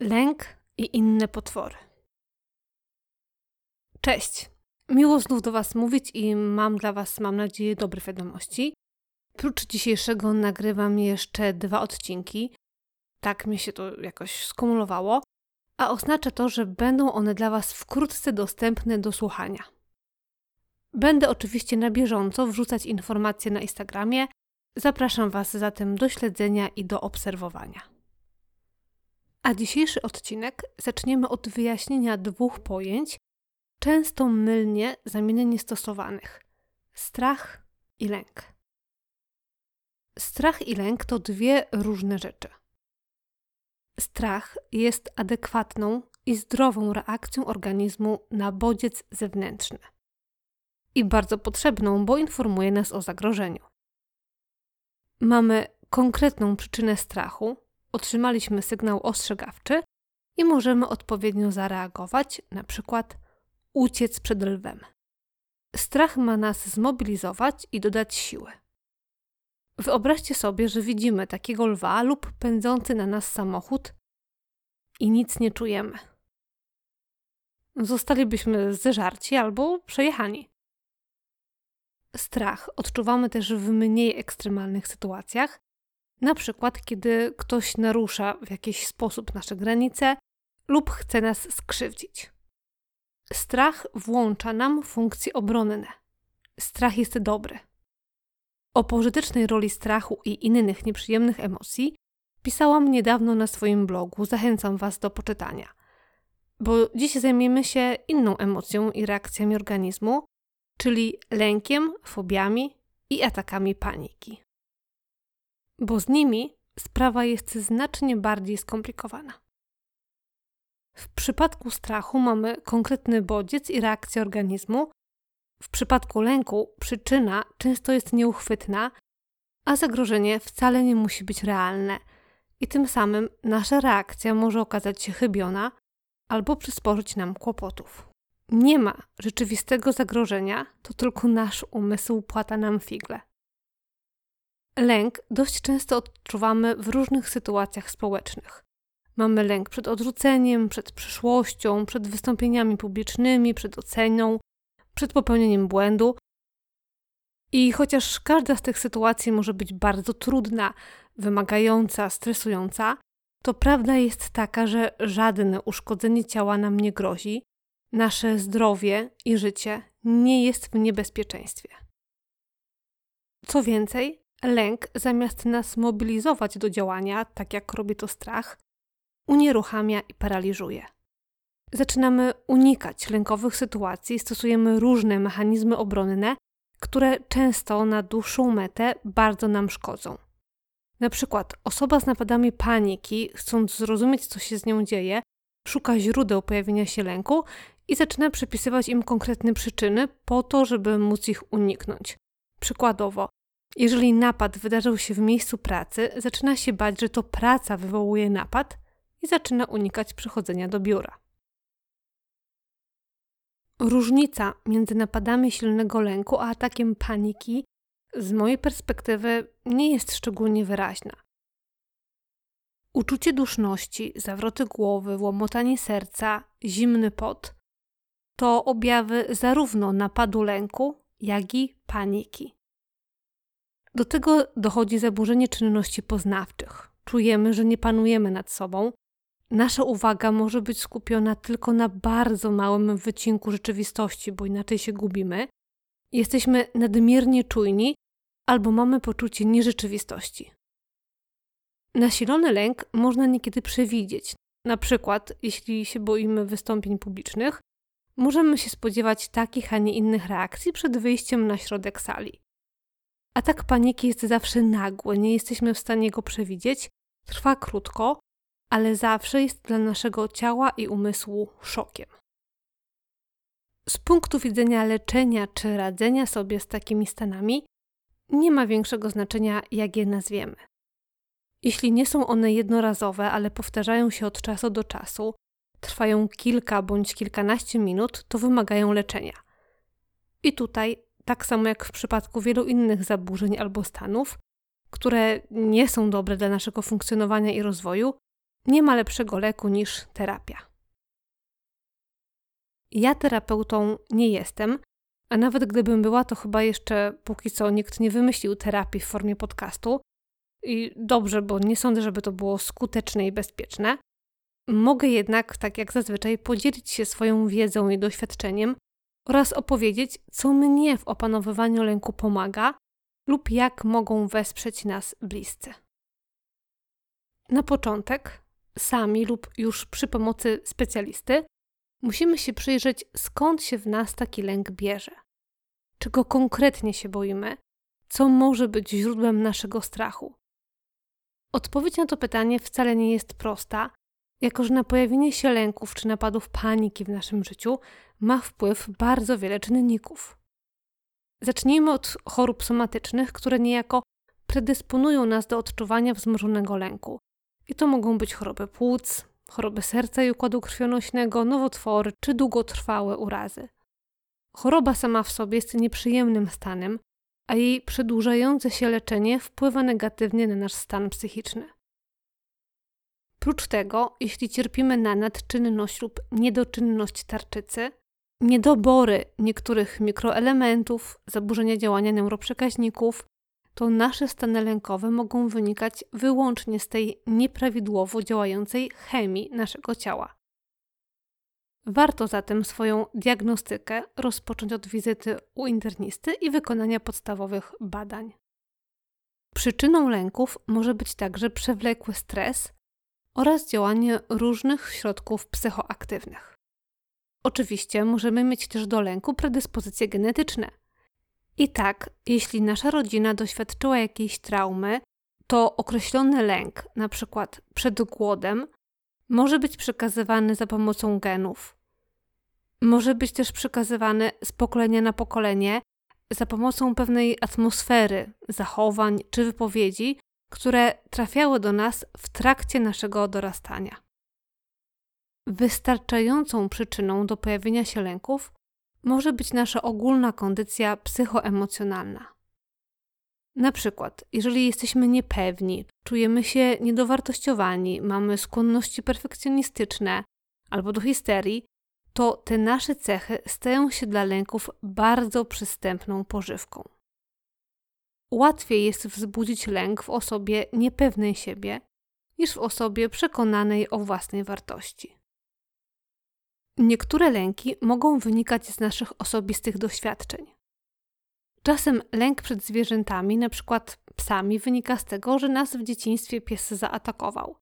Lęk i inne potwory. Cześć. Miło znów do Was mówić i mam dla Was, mam nadzieję, dobre wiadomości. Prócz dzisiejszego nagrywam jeszcze dwa odcinki. Tak mi się to jakoś skumulowało, a oznacza to, że będą one dla Was wkrótce dostępne do słuchania. Będę oczywiście na bieżąco wrzucać informacje na Instagramie. Zapraszam Was zatem do śledzenia i do obserwowania. A dzisiejszy odcinek zaczniemy od wyjaśnienia dwóch pojęć, często mylnie zamiennie stosowanych: strach i lęk. Strach i lęk to dwie różne rzeczy. Strach jest adekwatną i zdrową reakcją organizmu na bodziec zewnętrzny. I bardzo potrzebną, bo informuje nas o zagrożeniu. Mamy konkretną przyczynę strachu, otrzymaliśmy sygnał ostrzegawczy i możemy odpowiednio zareagować, na przykład uciec przed lwem. Strach ma nas zmobilizować i dodać siły. Wyobraźcie sobie, że widzimy takiego lwa lub pędzący na nas samochód i nic nie czujemy. Zostalibyśmy zeżarci albo przejechani. Strach odczuwamy też w mniej ekstremalnych sytuacjach, na przykład, kiedy ktoś narusza w jakiś sposób nasze granice lub chce nas skrzywdzić. Strach włącza nam funkcje obronne. Strach jest dobry. O pożytecznej roli strachu i innych nieprzyjemnych emocji pisałam niedawno na swoim blogu. Zachęcam Was do poczytania. Bo dziś zajmiemy się inną emocją i reakcjami organizmu, czyli lękiem, fobiami i atakami paniki bo z nimi sprawa jest znacznie bardziej skomplikowana. W przypadku strachu mamy konkretny bodziec i reakcję organizmu. W przypadku lęku przyczyna często jest nieuchwytna, a zagrożenie wcale nie musi być realne, i tym samym nasza reakcja może okazać się chybiona albo przysporzyć nam kłopotów. Nie ma rzeczywistego zagrożenia, to tylko nasz umysł płata nam figle. Lęk dość często odczuwamy w różnych sytuacjach społecznych. Mamy lęk przed odrzuceniem, przed przyszłością, przed wystąpieniami publicznymi, przed oceną, przed popełnieniem błędu. I chociaż każda z tych sytuacji może być bardzo trudna, wymagająca, stresująca, to prawda jest taka, że żadne uszkodzenie ciała nam nie grozi, nasze zdrowie i życie nie jest w niebezpieczeństwie. Co więcej, Lęk, zamiast nas mobilizować do działania, tak jak robi to strach, unieruchamia i paraliżuje. Zaczynamy unikać lękowych sytuacji, stosujemy różne mechanizmy obronne, które często na dłuższą metę bardzo nam szkodzą. Na przykład osoba z napadami paniki, chcąc zrozumieć, co się z nią dzieje, szuka źródeł pojawienia się lęku i zaczyna przypisywać im konkretne przyczyny po to, żeby móc ich uniknąć. Przykładowo, jeżeli napad wydarzył się w miejscu pracy, zaczyna się bać, że to praca wywołuje napad i zaczyna unikać przychodzenia do biura. Różnica między napadami silnego lęku a atakiem paniki z mojej perspektywy nie jest szczególnie wyraźna. Uczucie duszności, zawroty głowy, łomotanie serca, zimny pot to objawy zarówno napadu lęku, jak i paniki. Do tego dochodzi zaburzenie czynności poznawczych. Czujemy, że nie panujemy nad sobą. Nasza uwaga może być skupiona tylko na bardzo małym wycinku rzeczywistości, bo inaczej się gubimy. Jesteśmy nadmiernie czujni albo mamy poczucie nierzeczywistości. Nasilony lęk można niekiedy przewidzieć. Na przykład, jeśli się boimy wystąpień publicznych, możemy się spodziewać takich, a nie innych reakcji przed wyjściem na środek sali. Atak paniki jest zawsze nagły, nie jesteśmy w stanie go przewidzieć, trwa krótko, ale zawsze jest dla naszego ciała i umysłu szokiem. Z punktu widzenia leczenia czy radzenia sobie z takimi stanami, nie ma większego znaczenia, jak je nazwiemy. Jeśli nie są one jednorazowe, ale powtarzają się od czasu do czasu, trwają kilka bądź kilkanaście minut, to wymagają leczenia. I tutaj tak samo jak w przypadku wielu innych zaburzeń albo stanów, które nie są dobre dla naszego funkcjonowania i rozwoju, nie ma lepszego leku niż terapia. Ja terapeutą nie jestem, a nawet gdybym była, to chyba jeszcze póki co nikt nie wymyślił terapii w formie podcastu. I dobrze, bo nie sądzę, żeby to było skuteczne i bezpieczne. Mogę jednak, tak jak zazwyczaj, podzielić się swoją wiedzą i doświadczeniem oraz opowiedzieć, co mnie w opanowywaniu lęku pomaga lub jak mogą wesprzeć nas bliscy. Na początek, sami lub już przy pomocy specjalisty, musimy się przyjrzeć, skąd się w nas taki lęk bierze. Czego konkretnie się boimy, co może być źródłem naszego strachu. Odpowiedź na to pytanie wcale nie jest prosta, jako że na pojawienie się lęków czy napadów paniki w naszym życiu ma wpływ bardzo wiele czynników. Zacznijmy od chorób somatycznych, które niejako predysponują nas do odczuwania wzmożonego lęku. I to mogą być choroby płuc, choroby serca i układu krwionośnego, nowotwory czy długotrwałe urazy. Choroba sama w sobie jest nieprzyjemnym stanem, a jej przedłużające się leczenie wpływa negatywnie na nasz stan psychiczny. Prócz tego, jeśli cierpimy na nadczynność lub niedoczynność tarczycy, niedobory niektórych mikroelementów, zaburzenia działania neuroprzekaźników, to nasze stany lękowe mogą wynikać wyłącznie z tej nieprawidłowo działającej chemii naszego ciała. Warto zatem swoją diagnostykę rozpocząć od wizyty u internisty i wykonania podstawowych badań. Przyczyną lęków może być także przewlekły stres oraz działanie różnych środków psychoaktywnych. Oczywiście możemy mieć też do lęku predyspozycje genetyczne. I tak, jeśli nasza rodzina doświadczyła jakiejś traumy, to określony lęk, na przykład przed głodem, może być przekazywany za pomocą genów. Może być też przekazywany z pokolenia na pokolenie za pomocą pewnej atmosfery, zachowań czy wypowiedzi, które trafiały do nas w trakcie naszego dorastania. Wystarczającą przyczyną do pojawienia się lęków może być nasza ogólna kondycja psychoemocjonalna. Na przykład, jeżeli jesteśmy niepewni, czujemy się niedowartościowani, mamy skłonności perfekcjonistyczne albo do histerii, to te nasze cechy stają się dla lęków bardzo przystępną pożywką. Łatwiej jest wzbudzić lęk w osobie niepewnej siebie niż w osobie przekonanej o własnej wartości. Niektóre lęki mogą wynikać z naszych osobistych doświadczeń. Czasem lęk przed zwierzętami, np. psami, wynika z tego, że nas w dzieciństwie pies zaatakował.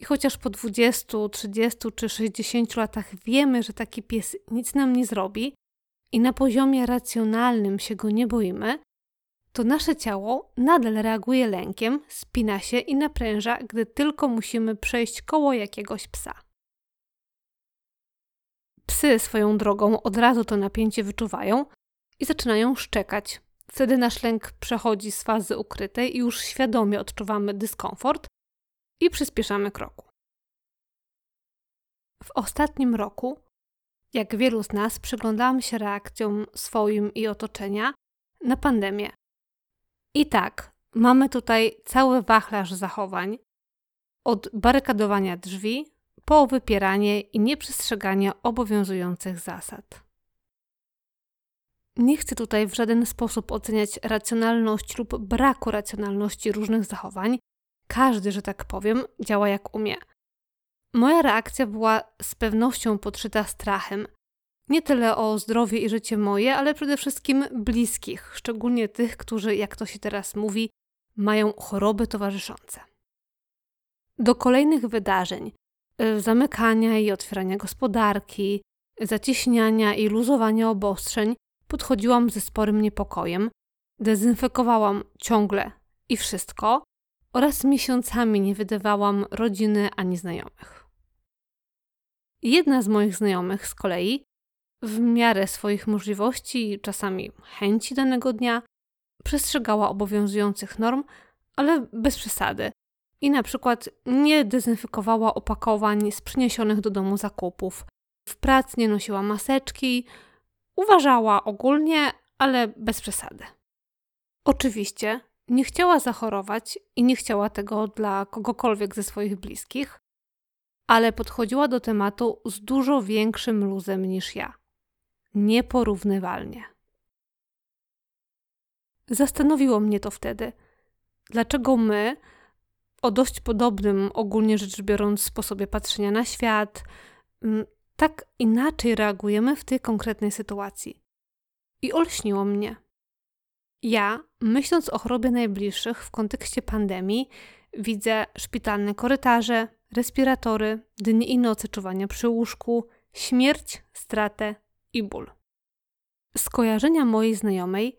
I chociaż po 20, 30 czy 60 latach wiemy, że taki pies nic nam nie zrobi i na poziomie racjonalnym się go nie boimy, to nasze ciało nadal reaguje lękiem, spina się i napręża, gdy tylko musimy przejść koło jakiegoś psa. Psy swoją drogą od razu to napięcie wyczuwają i zaczynają szczekać. Wtedy nasz lęk przechodzi z fazy ukrytej i już świadomie odczuwamy dyskomfort i przyspieszamy kroku. W ostatnim roku, jak wielu z nas, przyglądałam się reakcjom swoim i otoczenia na pandemię. I tak, mamy tutaj cały wachlarz zachowań, od barykadowania drzwi po wypieranie i nieprzestrzeganie obowiązujących zasad. Nie chcę tutaj w żaden sposób oceniać racjonalność lub braku racjonalności różnych zachowań. Każdy, że tak powiem, działa jak umie. Moja reakcja była z pewnością podszyta strachem. Nie tyle o zdrowie i życie moje, ale przede wszystkim bliskich, szczególnie tych, którzy, jak to się teraz mówi, mają choroby towarzyszące. Do kolejnych wydarzeń, y, zamykania i otwierania gospodarki, zacieśniania i luzowania obostrzeń, podchodziłam ze sporym niepokojem, dezynfekowałam ciągle i wszystko oraz miesiącami nie wydawałam rodziny ani znajomych. Jedna z moich znajomych z kolei, w miarę swoich możliwości i czasami chęci danego dnia, przestrzegała obowiązujących norm, ale bez przesady. I na przykład nie dezynfekowała opakowań z przyniesionych do domu zakupów. W pracy nie nosiła maseczki, Uważała ogólnie, ale bez przesady. Oczywiście nie chciała zachorować i nie chciała tego dla kogokolwiek ze swoich bliskich, ale podchodziła do tematu z dużo większym luzem niż ja. Nieporównywalnie. Zastanowiło mnie to wtedy, dlaczego my, o dość podobnym, ogólnie rzecz biorąc, sposobie patrzenia na świat, mm, tak inaczej reagujemy w tej konkretnej sytuacji. I olśniło mnie. Ja, myśląc o chorobie najbliższych w kontekście pandemii, widzę szpitalne korytarze, respiratory, dni i noce czuwania przy łóżku, śmierć, stratę i ból. Skojarzenia mojej znajomej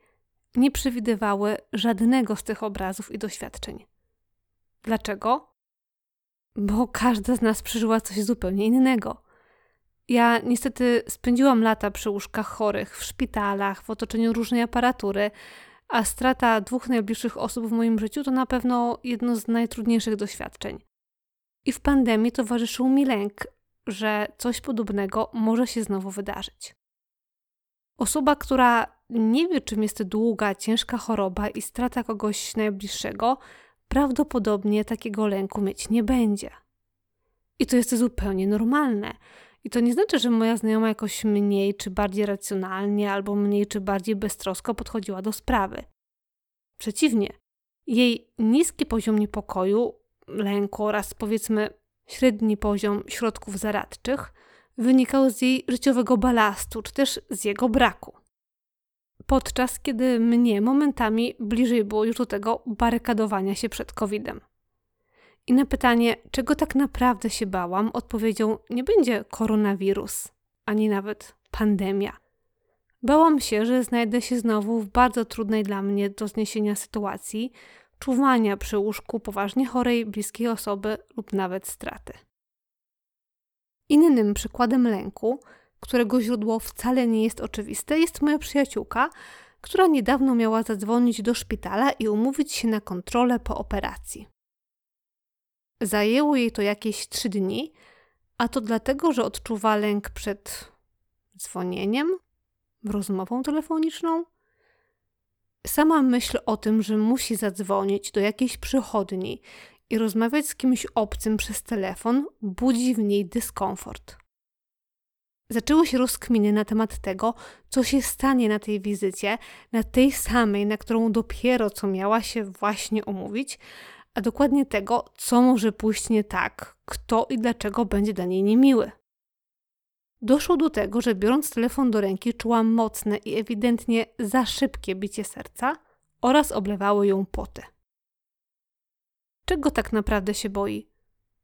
nie przewidywały żadnego z tych obrazów i doświadczeń. Dlaczego? Bo każda z nas przeżyła coś zupełnie innego. Ja niestety spędziłam lata przy łóżkach chorych, w szpitalach, w otoczeniu różnej aparatury, a strata dwóch najbliższych osób w moim życiu to na pewno jedno z najtrudniejszych doświadczeń. I w pandemii towarzyszył mi lęk, że coś podobnego może się znowu wydarzyć. Osoba, która nie wie, czym jest długa, ciężka choroba i strata kogoś najbliższego, prawdopodobnie takiego lęku mieć nie będzie. I to jest zupełnie normalne. I to nie znaczy, że moja znajoma jakoś mniej czy bardziej racjonalnie, albo mniej czy bardziej beztrosko podchodziła do sprawy. Przeciwnie, jej niski poziom niepokoju, lęku oraz powiedzmy średni poziom środków zaradczych wynikał z jej życiowego balastu, czy też z jego braku. Podczas kiedy mnie momentami bliżej było już do tego barykadowania się przed COVID-em. I na pytanie, czego tak naprawdę się bałam, odpowiedzią nie będzie koronawirus, ani nawet pandemia. Bałam się, że znajdę się znowu w bardzo trudnej dla mnie do zniesienia sytuacji, czuwania przy łóżku poważnie chorej bliskiej osoby lub nawet straty. Innym przykładem lęku, którego źródło wcale nie jest oczywiste, jest moja przyjaciółka, która niedawno miała zadzwonić do szpitala i umówić się na kontrolę po operacji. Zajęło jej to jakieś trzy dni, a to dlatego, że odczuwa lęk przed dzwonieniem, rozmową telefoniczną. Sama myśl o tym, że musi zadzwonić do jakiejś przychodni i rozmawiać z kimś obcym przez telefon, budzi w niej dyskomfort. Zaczęły się rozkminy na temat tego, co się stanie na tej wizycie, na tej samej, na którą dopiero co miała się właśnie umówić, a dokładnie tego, co może pójść nie tak, kto i dlaczego będzie dla niej niemiły. Doszło do tego, że biorąc telefon do ręki, czułam mocne i ewidentnie za szybkie bicie serca oraz oblewały ją poty. Czego tak naprawdę się boi?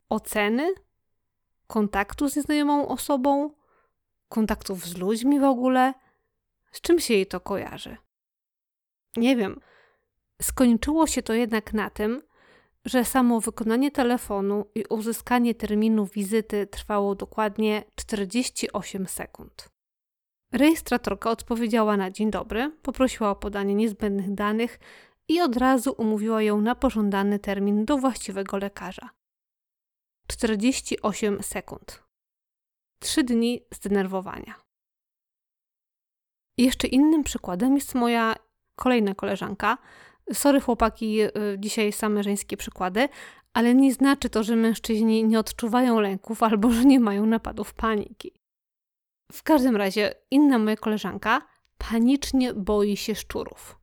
Oceny? Kontaktu z nieznajomą osobą? Kontaktów z ludźmi w ogóle? Z czym się jej to kojarzy? Nie wiem. Skończyło się to jednak na tym, że samo wykonanie telefonu i uzyskanie terminu wizyty trwało dokładnie 48 sekund. Rejestratorka odpowiedziała na dzień dobry, poprosiła o podanie niezbędnych danych i od razu umówiła ją na pożądany termin do właściwego lekarza. 48 sekund. Trzy dni zdenerwowania. Jeszcze innym przykładem jest moja kolejna koleżanka, Sorry chłopaki, y, dzisiaj same żeńskie przykłady, ale nie znaczy to, że mężczyźni nie odczuwają lęków albo że nie mają napadów paniki. W każdym razie inna moja koleżanka panicznie boi się szczurów.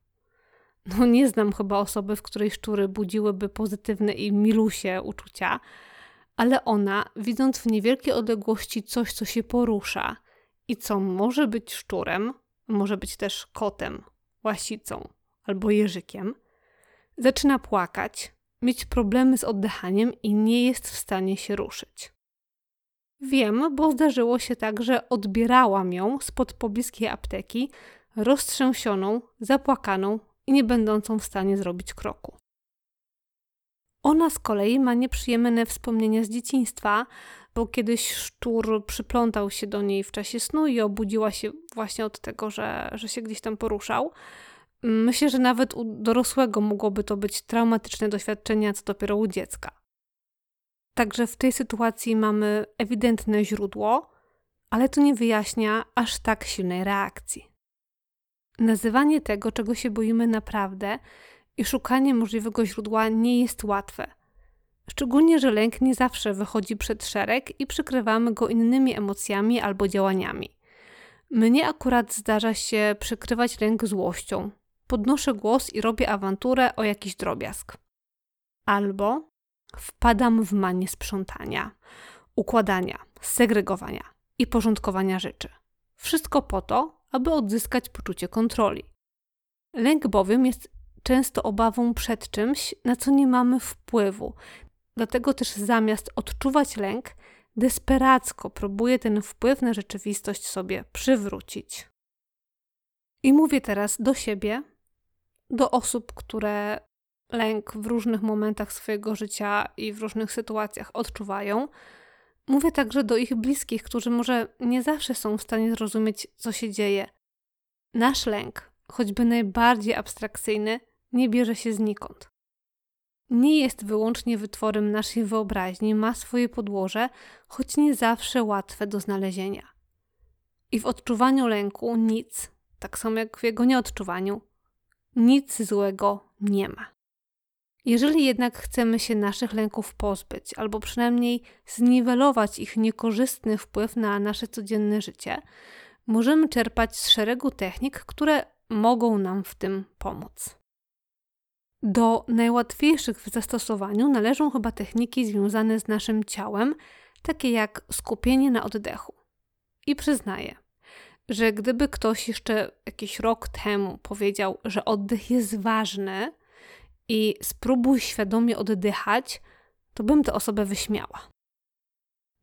No nie znam chyba osoby, w której szczury budziłyby pozytywne i milusie uczucia, ale ona, widząc w niewielkiej odległości coś, co się porusza i co może być szczurem, może być też kotem, łasicą, albo jeżykiem, zaczyna płakać, mieć problemy z oddychaniem i nie jest w stanie się ruszyć. Wiem, bo zdarzyło się tak, że odbierałam ją spod pobliskiej apteki, roztrzęsioną, zapłakaną i nie będącą w stanie zrobić kroku. Ona z kolei ma nieprzyjemne wspomnienia z dzieciństwa, bo kiedyś szczur przyplątał się do niej w czasie snu i obudziła się właśnie od tego, że, że się gdzieś tam poruszał. Myślę, że nawet u dorosłego mogłoby to być traumatyczne doświadczenie, co dopiero u dziecka. Także w tej sytuacji mamy ewidentne źródło, ale to nie wyjaśnia aż tak silnej reakcji. Nazywanie tego, czego się boimy naprawdę i szukanie możliwego źródła nie jest łatwe. Szczególnie, że lęk nie zawsze wychodzi przed szereg i przykrywamy go innymi emocjami albo działaniami. Mnie akurat zdarza się przykrywać lęk złością. Podnoszę głos i robię awanturę o jakiś drobiazg. Albo wpadam w manię sprzątania, układania, segregowania i porządkowania rzeczy. Wszystko po to, aby odzyskać poczucie kontroli. Lęk bowiem jest często obawą przed czymś, na co nie mamy wpływu. Dlatego też zamiast odczuwać lęk, desperacko próbuję ten wpływ na rzeczywistość sobie przywrócić. I mówię teraz do siebie, do osób, które lęk w różnych momentach swojego życia i w różnych sytuacjach odczuwają. Mówię także do ich bliskich, którzy może nie zawsze są w stanie zrozumieć, co się dzieje. Nasz lęk, choćby najbardziej abstrakcyjny, nie bierze się znikąd. Nie jest wyłącznie wytworem naszej wyobraźni, ma swoje podłoże, choć nie zawsze łatwe do znalezienia. I w odczuwaniu lęku nic, tak samo jak w jego nieodczuwaniu, nic złego nie ma. Jeżeli jednak chcemy się naszych lęków pozbyć, albo przynajmniej zniwelować ich niekorzystny wpływ na nasze codzienne życie, możemy czerpać z szeregu technik, które mogą nam w tym pomóc. Do najłatwiejszych w zastosowaniu należą chyba techniki związane z naszym ciałem, takie jak skupienie na oddechu. I przyznaję, że gdyby ktoś jeszcze jakiś rok temu powiedział, że oddech jest ważny i spróbuj świadomie oddychać, to bym tę osobę wyśmiała.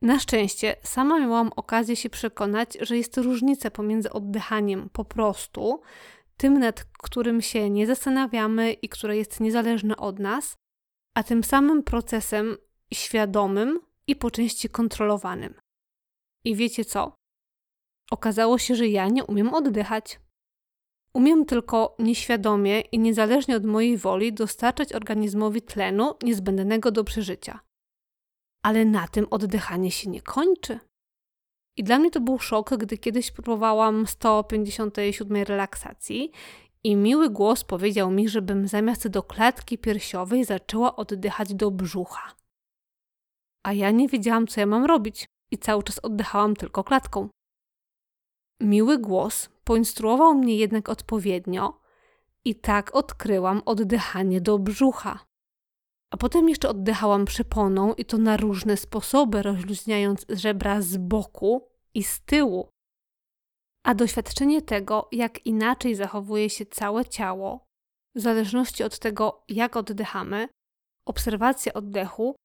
Na szczęście sama miałam okazję się przekonać, że jest różnica pomiędzy oddychaniem po prostu, tym nad którym się nie zastanawiamy i które jest niezależne od nas, a tym samym procesem świadomym i po części kontrolowanym. I wiecie co? Okazało się, że ja nie umiem oddychać. Umiem tylko nieświadomie i niezależnie od mojej woli dostarczać organizmowi tlenu niezbędnego do przeżycia. Ale na tym oddychanie się nie kończy. I dla mnie to był szok, gdy kiedyś próbowałam 157 relaksacji i miły głos powiedział mi, żebym zamiast do klatki piersiowej zaczęła oddychać do brzucha. A ja nie wiedziałam, co ja mam robić i cały czas oddychałam tylko klatką. Miły głos poinstruował mnie jednak odpowiednio i tak odkryłam oddychanie do brzucha. A potem jeszcze oddychałam przeponą i to na różne sposoby, rozluźniając żebra z boku i z tyłu. A doświadczenie tego, jak inaczej zachowuje się całe ciało, w zależności od tego, jak oddychamy, obserwacja oddechu,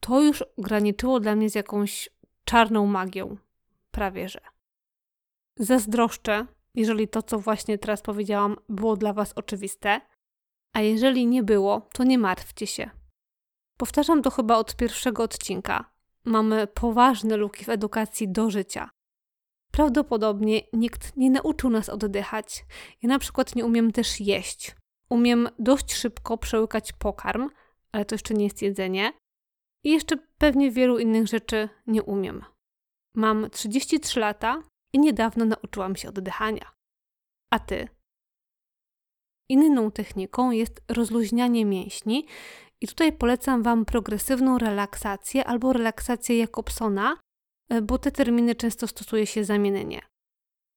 to już graniczyło dla mnie z jakąś czarną magią. Prawie że. Zazdroszczę, jeżeli to, co właśnie teraz powiedziałam, było dla Was oczywiste, a jeżeli nie było, to nie martwcie się. Powtarzam to chyba od pierwszego odcinka. Mamy poważne luki w edukacji do życia. Prawdopodobnie nikt nie nauczył nas oddychać. Ja na przykład nie umiem też jeść. Umiem dość szybko przełykać pokarm, ale to jeszcze nie jest jedzenie. I jeszcze pewnie wielu innych rzeczy nie umiem. Mam 33 lata i niedawno nauczyłam się oddychania. A ty? Inną techniką jest rozluźnianie mięśni i tutaj polecam Wam progresywną relaksację albo relaksację Jakobsona, e, bo te terminy często stosuje się zamiennie.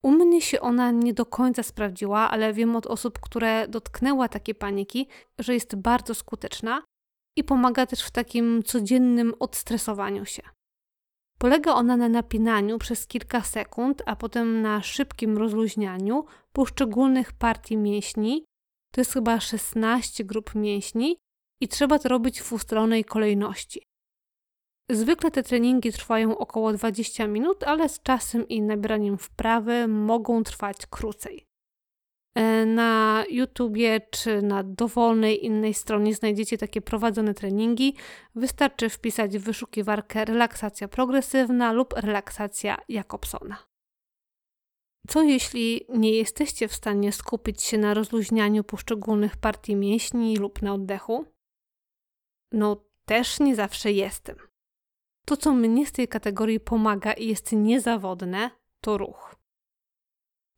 U mnie się ona nie do końca sprawdziła, ale wiem od osób, które dotknęła takie paniki, że jest bardzo skuteczna i pomaga też w takim codziennym odstresowaniu się. Polega ona na napinaniu przez kilka sekund, a potem na szybkim rozluźnianiu poszczególnych partii mięśni. To jest chyba 16 grup mięśni i trzeba to robić w ustalonej kolejności. Zwykle te treningi trwają około 20 minut, ale z czasem i nabieraniem wprawy mogą trwać krócej. E, na YouTubie czy na dowolnej innej stronie znajdziecie takie prowadzone treningi. Wystarczy wpisać w wyszukiwarkę relaksacja progresywna lub relaksacja Jakobsona. Co jeśli nie jesteście w stanie skupić się na rozluźnianiu poszczególnych partii mięśni lub na oddechu? No, też nie zawsze jestem. To, co mnie z tej kategorii pomaga i jest niezawodne, to ruch.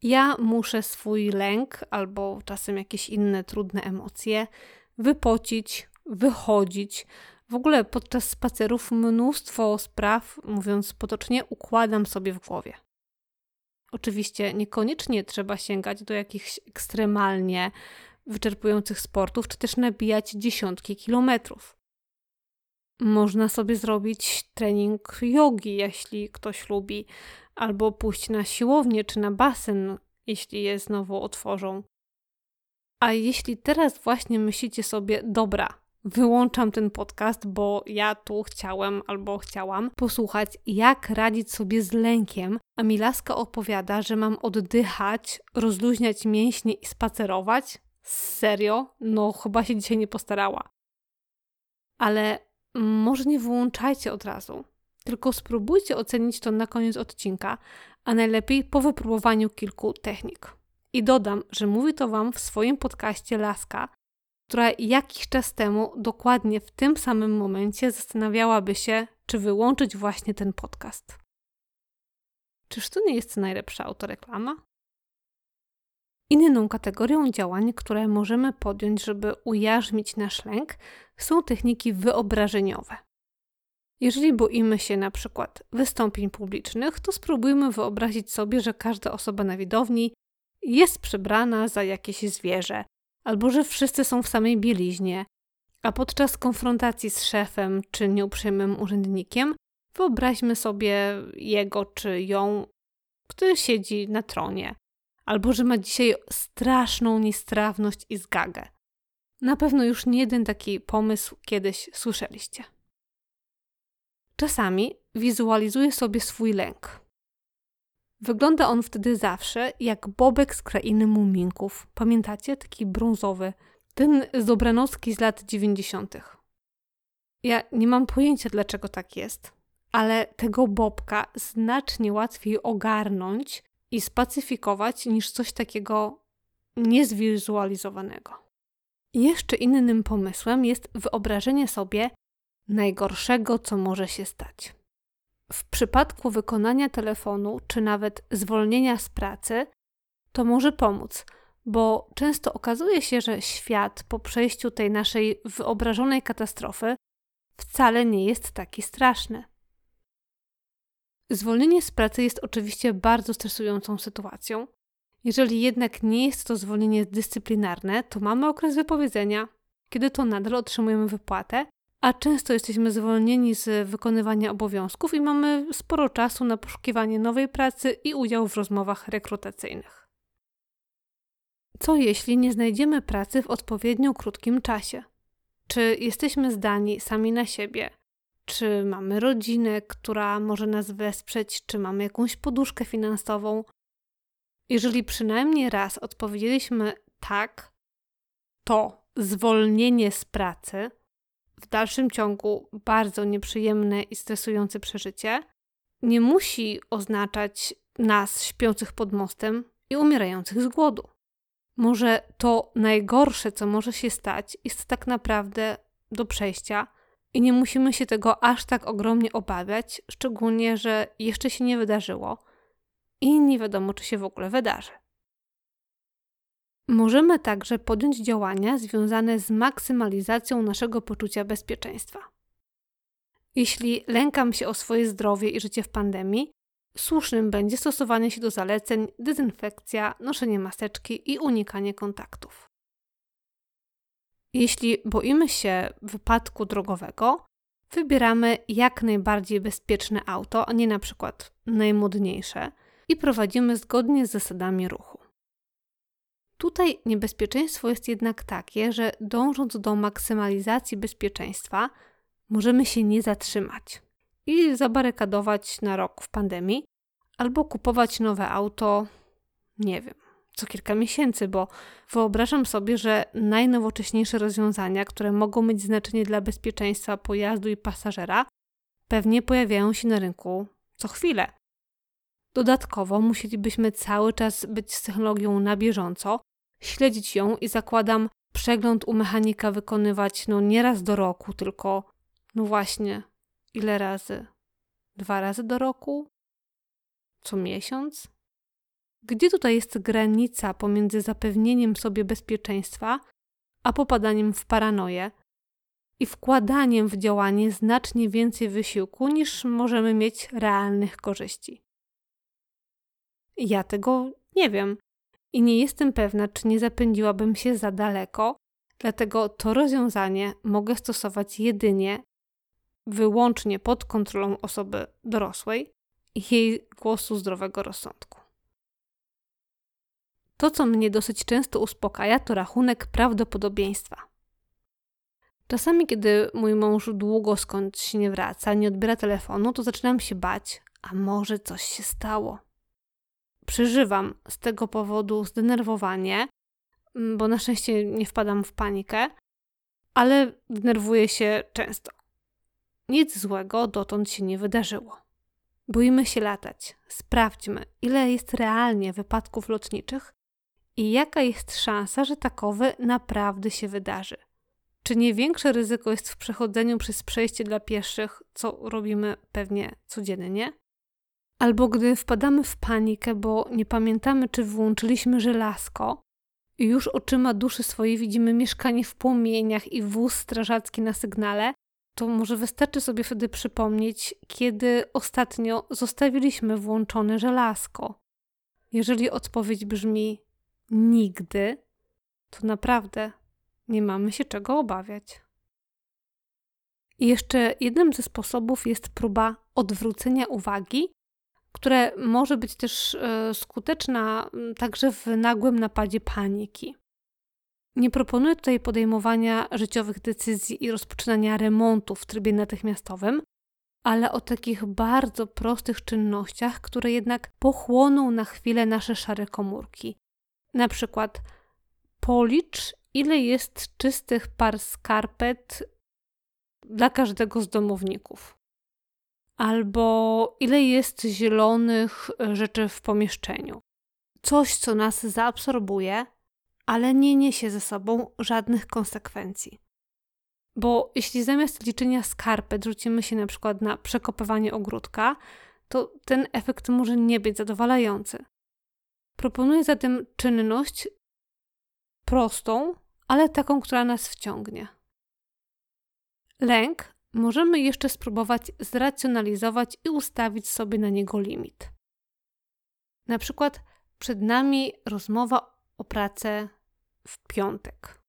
Ja muszę swój lęk albo czasem jakieś inne trudne emocje wypocić, wychodzić, W ogóle podczas spacerów mnóstwo spraw, mówiąc potocznie, układam sobie w głowie. Oczywiście niekoniecznie trzeba sięgać do jakichś ekstremalnie wyczerpujących sportów, czy też nabijać dziesiątki kilometrów. Można sobie zrobić trening jogi, jeśli ktoś lubi, albo pójść na siłownię czy na basen, jeśli je znowu otworzą. A jeśli teraz właśnie myślicie sobie, dobra, wyłączam ten podcast, bo ja tu chciałem albo chciałam posłuchać, jak radzić sobie z lękiem, a Milaska opowiada, że mam oddychać, rozluźniać mięśnie i spacerować. Serio? No, chyba się dzisiaj nie postarała. Ale może nie wyłączajcie od razu, tylko spróbujcie ocenić to na koniec odcinka, a najlepiej po wypróbowaniu kilku technik. I dodam, że mówi to Wam w swoim podcaście Laska, która jakiś czas temu, dokładnie w tym samym momencie, zastanawiałaby się, czy wyłączyć właśnie ten podcast. Czyż to nie jest najlepsza autoreklama? Inną kategorią działań, które możemy podjąć, żeby ujarzmić nasz lęk, są techniki wyobrażeniowe. Jeżeli boimy się na przykład wystąpień publicznych, to spróbujmy wyobrazić sobie, że każda osoba na widowni jest przebrana za jakieś zwierzę, albo że wszyscy są w samej bieliźnie, a podczas konfrontacji z szefem czy nieuprzejmym urzędnikiem wyobraźmy sobie jego czy ją, który siedzi na tronie, albo że ma dzisiaj straszną niestrawność i zgagę. Na pewno już nie jeden taki pomysł kiedyś słyszeliście. Czasami wizualizuję sobie swój lęk. Wygląda on wtedy zawsze jak bobek z krainy muminków. Pamiętacie? Taki brązowy. Ten z dobranocki z lat 90. Ja nie mam pojęcia, dlaczego tak jest, ale tego bobka znacznie łatwiej ogarnąć i spacyfikować niż coś takiego niezwizualizowanego. Jeszcze innym pomysłem jest wyobrażenie sobie najgorszego, co może się stać. W przypadku wykonania telefonu czy nawet zwolnienia z pracy, to może pomóc, bo często okazuje się, że świat po przejściu tej naszej wyobrażonej katastrofy wcale nie jest taki straszny. Zwolnienie z pracy jest oczywiście bardzo stresującą sytuacją. Jeżeli jednak nie jest to zwolnienie dyscyplinarne, to mamy okres wypowiedzenia, kiedy to nadal otrzymujemy wypłatę, a często jesteśmy zwolnieni z wykonywania obowiązków i mamy sporo czasu na poszukiwanie nowej pracy i udział w rozmowach rekrutacyjnych. Co jeśli nie znajdziemy pracy w odpowiednio krótkim czasie? Czy jesteśmy zdani sami na siebie? Czy mamy rodzinę, która może nas wesprzeć? Czy mamy jakąś poduszkę finansową? Jeżeli przynajmniej raz odpowiedzieliśmy tak, to zwolnienie z pracy w dalszym ciągu bardzo nieprzyjemne i stresujące przeżycie, nie musi oznaczać nas śpiących pod mostem i umierających z głodu. Może to najgorsze, co może się stać, jest tak naprawdę do przejścia i nie musimy się tego aż tak ogromnie obawiać, szczególnie, że jeszcze się nie wydarzyło i nie wiadomo, czy się w ogóle wydarzy. Możemy także podjąć działania związane z maksymalizacją naszego poczucia bezpieczeństwa. Jeśli lękam się o swoje zdrowie i życie w pandemii, słusznym będzie stosowanie się do zaleceń dezynfekcja, noszenie maseczki i unikanie kontaktów. Jeśli boimy się wypadku drogowego, wybieramy jak najbardziej bezpieczne auto, a nie na przykład najmodniejsze i prowadzimy zgodnie z zasadami ruchu. Tutaj niebezpieczeństwo jest jednak takie, że dążąc do maksymalizacji bezpieczeństwa, możemy się nie zatrzymać i zabarykadować na rok w pandemii, albo kupować nowe auto, nie wiem, co kilka miesięcy, bo wyobrażam sobie, że najnowocześniejsze rozwiązania, które mogą mieć znaczenie dla bezpieczeństwa pojazdu i pasażera, pewnie pojawiają się na rynku co chwilę. Dodatkowo musielibyśmy cały czas być z technologią na bieżąco, śledzić ją i zakładam przegląd u mechanika wykonywać no nie raz do roku, tylko no właśnie, ile razy? Dwa razy do roku? Co miesiąc? Gdzie tutaj jest granica pomiędzy zapewnieniem sobie bezpieczeństwa, a popadaniem w paranoję? i wkładaniem w działanie znacznie więcej wysiłku niż możemy mieć realnych korzyści. Ja tego nie wiem i nie jestem pewna, czy nie zapędziłabym się za daleko, dlatego to rozwiązanie mogę stosować jedynie wyłącznie pod kontrolą osoby dorosłej i jej głosu zdrowego rozsądku. To, co mnie dosyć często uspokaja, to rachunek prawdopodobieństwa. Czasami, kiedy mój mąż długo skądś nie wraca, nie odbiera telefonu, to zaczynam się bać, a może coś się stało. Przeżywam z tego powodu zdenerwowanie, mm, bo na szczęście nie wpadam w panikę, ale denerwuję się często. Nic złego dotąd się nie wydarzyło. Boimy się latać. Sprawdźmy, ile jest realnie wypadków lotniczych i jaka jest szansa, że takowy naprawdę się wydarzy. Czy nie większe ryzyko jest w przechodzeniu przez przejście dla pieszych, co robimy pewnie codziennie? Albo gdy wpadamy w panikę, bo nie pamiętamy, czy włączyliśmy żelazko i już oczyma duszy swojej widzimy mieszkanie w płomieniach i wóz strażacki na sygnale, to może wystarczy sobie wtedy przypomnieć, kiedy ostatnio zostawiliśmy włączone żelazko. Jeżeli odpowiedź brzmi nigdy, to naprawdę nie mamy się czego obawiać. I jeszcze jednym ze sposobów jest próba odwrócenia uwagi, które może być też e, skuteczna także w nagłym napadzie paniki. Nie proponuję tutaj podejmowania życiowych decyzji i rozpoczynania remontu w trybie natychmiastowym, ale o takich bardzo prostych czynnościach, które jednak pochłoną na chwilę nasze szare komórki. Na przykład policz, ile jest czystych par skarpet dla każdego z domowników. Albo ile jest zielonych rzeczy w pomieszczeniu. Coś, co nas zaabsorbuje, ale nie niesie ze sobą żadnych konsekwencji. Bo jeśli zamiast liczenia skarpet rzucimy się na przykład na przekopywanie ogródka, to ten efekt może nie być zadowalający. Proponuję zatem czynność prostą, ale taką, która nas wciągnie. Lęk możemy jeszcze spróbować zracjonalizować i ustawić sobie na niego limit. Na przykład przed nami rozmowa o pracę w piątek.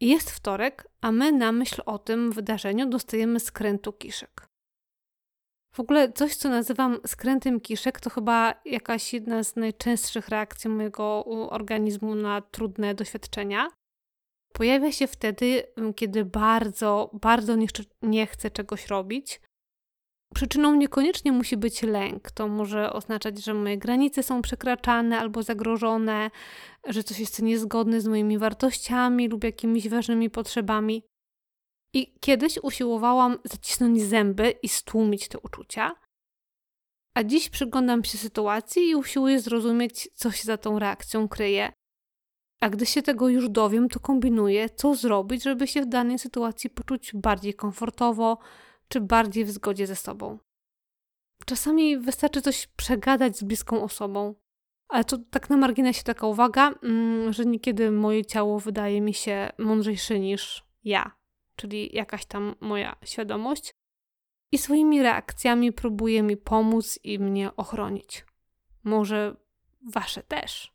Jest wtorek, a my na myśl o tym wydarzeniu dostajemy skrętu kiszek. W ogóle coś, co nazywam skrętem kiszek, to chyba jakaś jedna z najczęstszych reakcji mojego organizmu na trudne doświadczenia. Pojawia się wtedy, kiedy bardzo, bardzo nie, nie chcę czegoś robić. Przyczyną niekoniecznie musi być lęk. To może oznaczać, że moje granice są przekraczane albo zagrożone, że coś jest niezgodne z moimi wartościami lub jakimiś ważnymi potrzebami. I kiedyś usiłowałam zacisnąć zęby i stłumić te uczucia, a dziś przyglądam się sytuacji i usiłuję zrozumieć, co się za tą reakcją kryje. A gdy się tego już dowiem, to kombinuję, co zrobić, żeby się w danej sytuacji poczuć bardziej komfortowo czy bardziej w zgodzie ze sobą. Czasami wystarczy coś przegadać z bliską osobą, ale to tak na marginesie taka uwaga, mm, że niekiedy moje ciało wydaje mi się mądrzejsze niż ja czyli jakaś tam moja świadomość, i swoimi reakcjami próbuje mi pomóc i mnie ochronić. Może wasze też.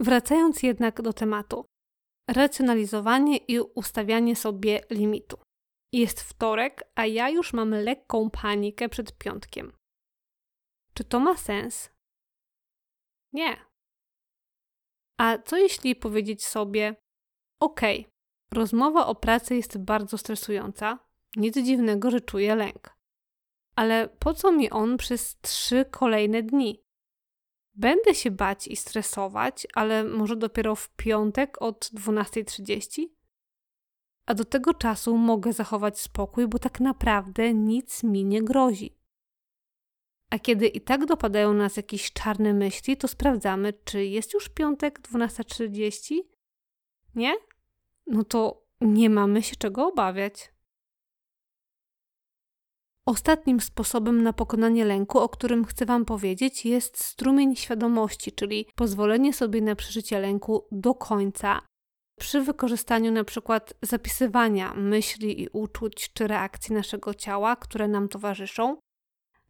Wracając jednak do tematu. Racjonalizowanie i ustawianie sobie limitu. Jest wtorek, a ja już mam lekką panikę przed piątkiem. Czy to ma sens? Nie. A co jeśli powiedzieć sobie: OK, Rozmowa o pracy jest bardzo stresująca. Nic dziwnego, że czuję lęk. Ale po co mi on przez trzy kolejne dni? Będę się bać i stresować, ale może dopiero w piątek od 12.30? A do tego czasu mogę zachować spokój, bo tak naprawdę nic mi nie grozi. A kiedy i tak dopadają nas jakieś czarne myśli, to sprawdzamy, czy jest już piątek 12.30? Nie? no to nie mamy się czego obawiać. Ostatnim sposobem na pokonanie lęku, o którym chcę Wam powiedzieć, jest strumień świadomości, czyli pozwolenie sobie na przeżycie lęku do końca, przy wykorzystaniu na przykład zapisywania myśli i uczuć czy reakcji naszego ciała, które nam towarzyszą,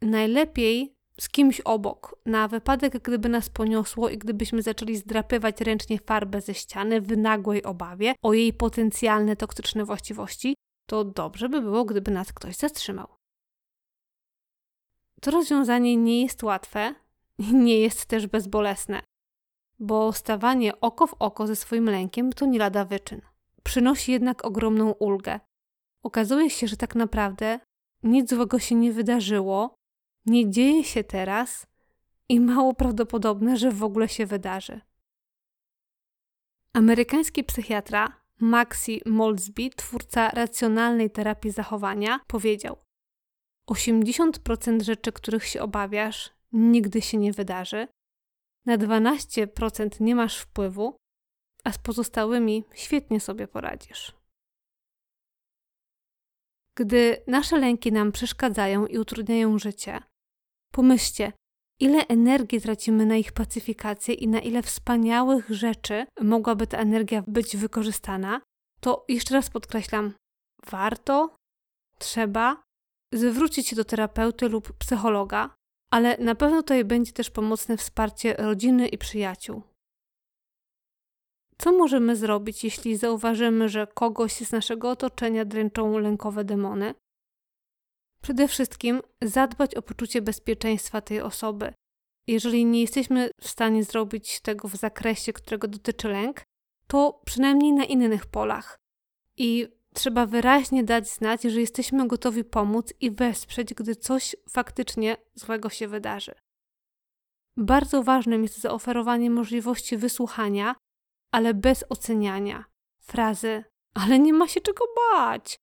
najlepiej z kimś obok, na wypadek, gdyby nas poniosło i gdybyśmy zaczęli zdrapywać ręcznie farbę ze ściany w nagłej obawie o jej potencjalne toksyczne właściwości, to dobrze by było, gdyby nas ktoś zatrzymał. To rozwiązanie nie jest łatwe i nie jest też bezbolesne, bo stawanie oko w oko ze swoim lękiem to nie lada wyczyn. Przynosi jednak ogromną ulgę. Okazuje się, że tak naprawdę nic złego się nie wydarzyło, nie dzieje się teraz i mało prawdopodobne, że w ogóle się wydarzy. Amerykański psychiatra Maxi Moldsby, twórca racjonalnej terapii zachowania, powiedział: 80% rzeczy, których się obawiasz, nigdy się nie wydarzy, na 12% nie masz wpływu, a z pozostałymi świetnie sobie poradzisz. Gdy nasze lęki nam przeszkadzają i utrudniają życie, pomyślcie, ile energii tracimy na ich pacyfikację i na ile wspaniałych rzeczy mogłaby ta energia być wykorzystana, to jeszcze raz podkreślam, warto, trzeba zwrócić się do terapeuty lub psychologa, ale na pewno tutaj będzie też pomocne wsparcie rodziny i przyjaciół. Co możemy zrobić, jeśli zauważymy, że kogoś z naszego otoczenia dręczą lękowe demony? Przede wszystkim zadbać o poczucie bezpieczeństwa tej osoby. Jeżeli nie jesteśmy w stanie zrobić tego w zakresie, którego dotyczy lęk, to przynajmniej na innych polach. I trzeba wyraźnie dać znać, że jesteśmy gotowi pomóc i wesprzeć, gdy coś faktycznie złego się wydarzy. Bardzo ważnym jest zaoferowanie możliwości wysłuchania, ale bez oceniania. Frazy, ale nie ma się czego bać,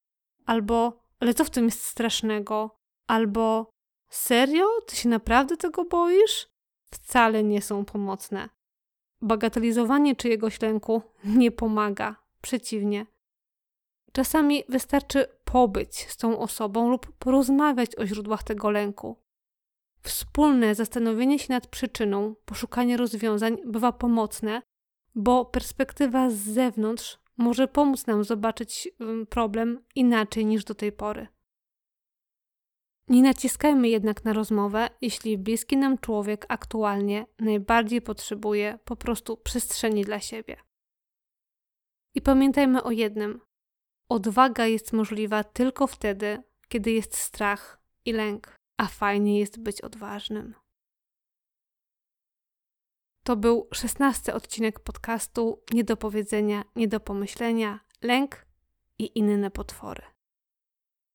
albo ale co w tym jest strasznego? Albo serio? Ty się naprawdę tego boisz? Wcale nie są pomocne. Bagatelizowanie czyjegoś lęku nie pomaga. Przeciwnie. Czasami wystarczy pobyć z tą osobą lub porozmawiać o źródłach tego lęku. Wspólne zastanowienie się nad przyczyną, poszukanie rozwiązań bywa pomocne, bo perspektywa z zewnątrz może pomóc nam zobaczyć problem inaczej niż do tej pory. Nie naciskajmy jednak na rozmowę, jeśli bliski nam człowiek aktualnie najbardziej potrzebuje po prostu przestrzeni dla siebie. I pamiętajmy o jednym: odwaga jest możliwa tylko wtedy, kiedy jest strach i lęk, a fajnie jest być odważnym. To był szesnasty odcinek podcastu Nie do powiedzenia, nie do pomyślenia, lęk i inne potwory.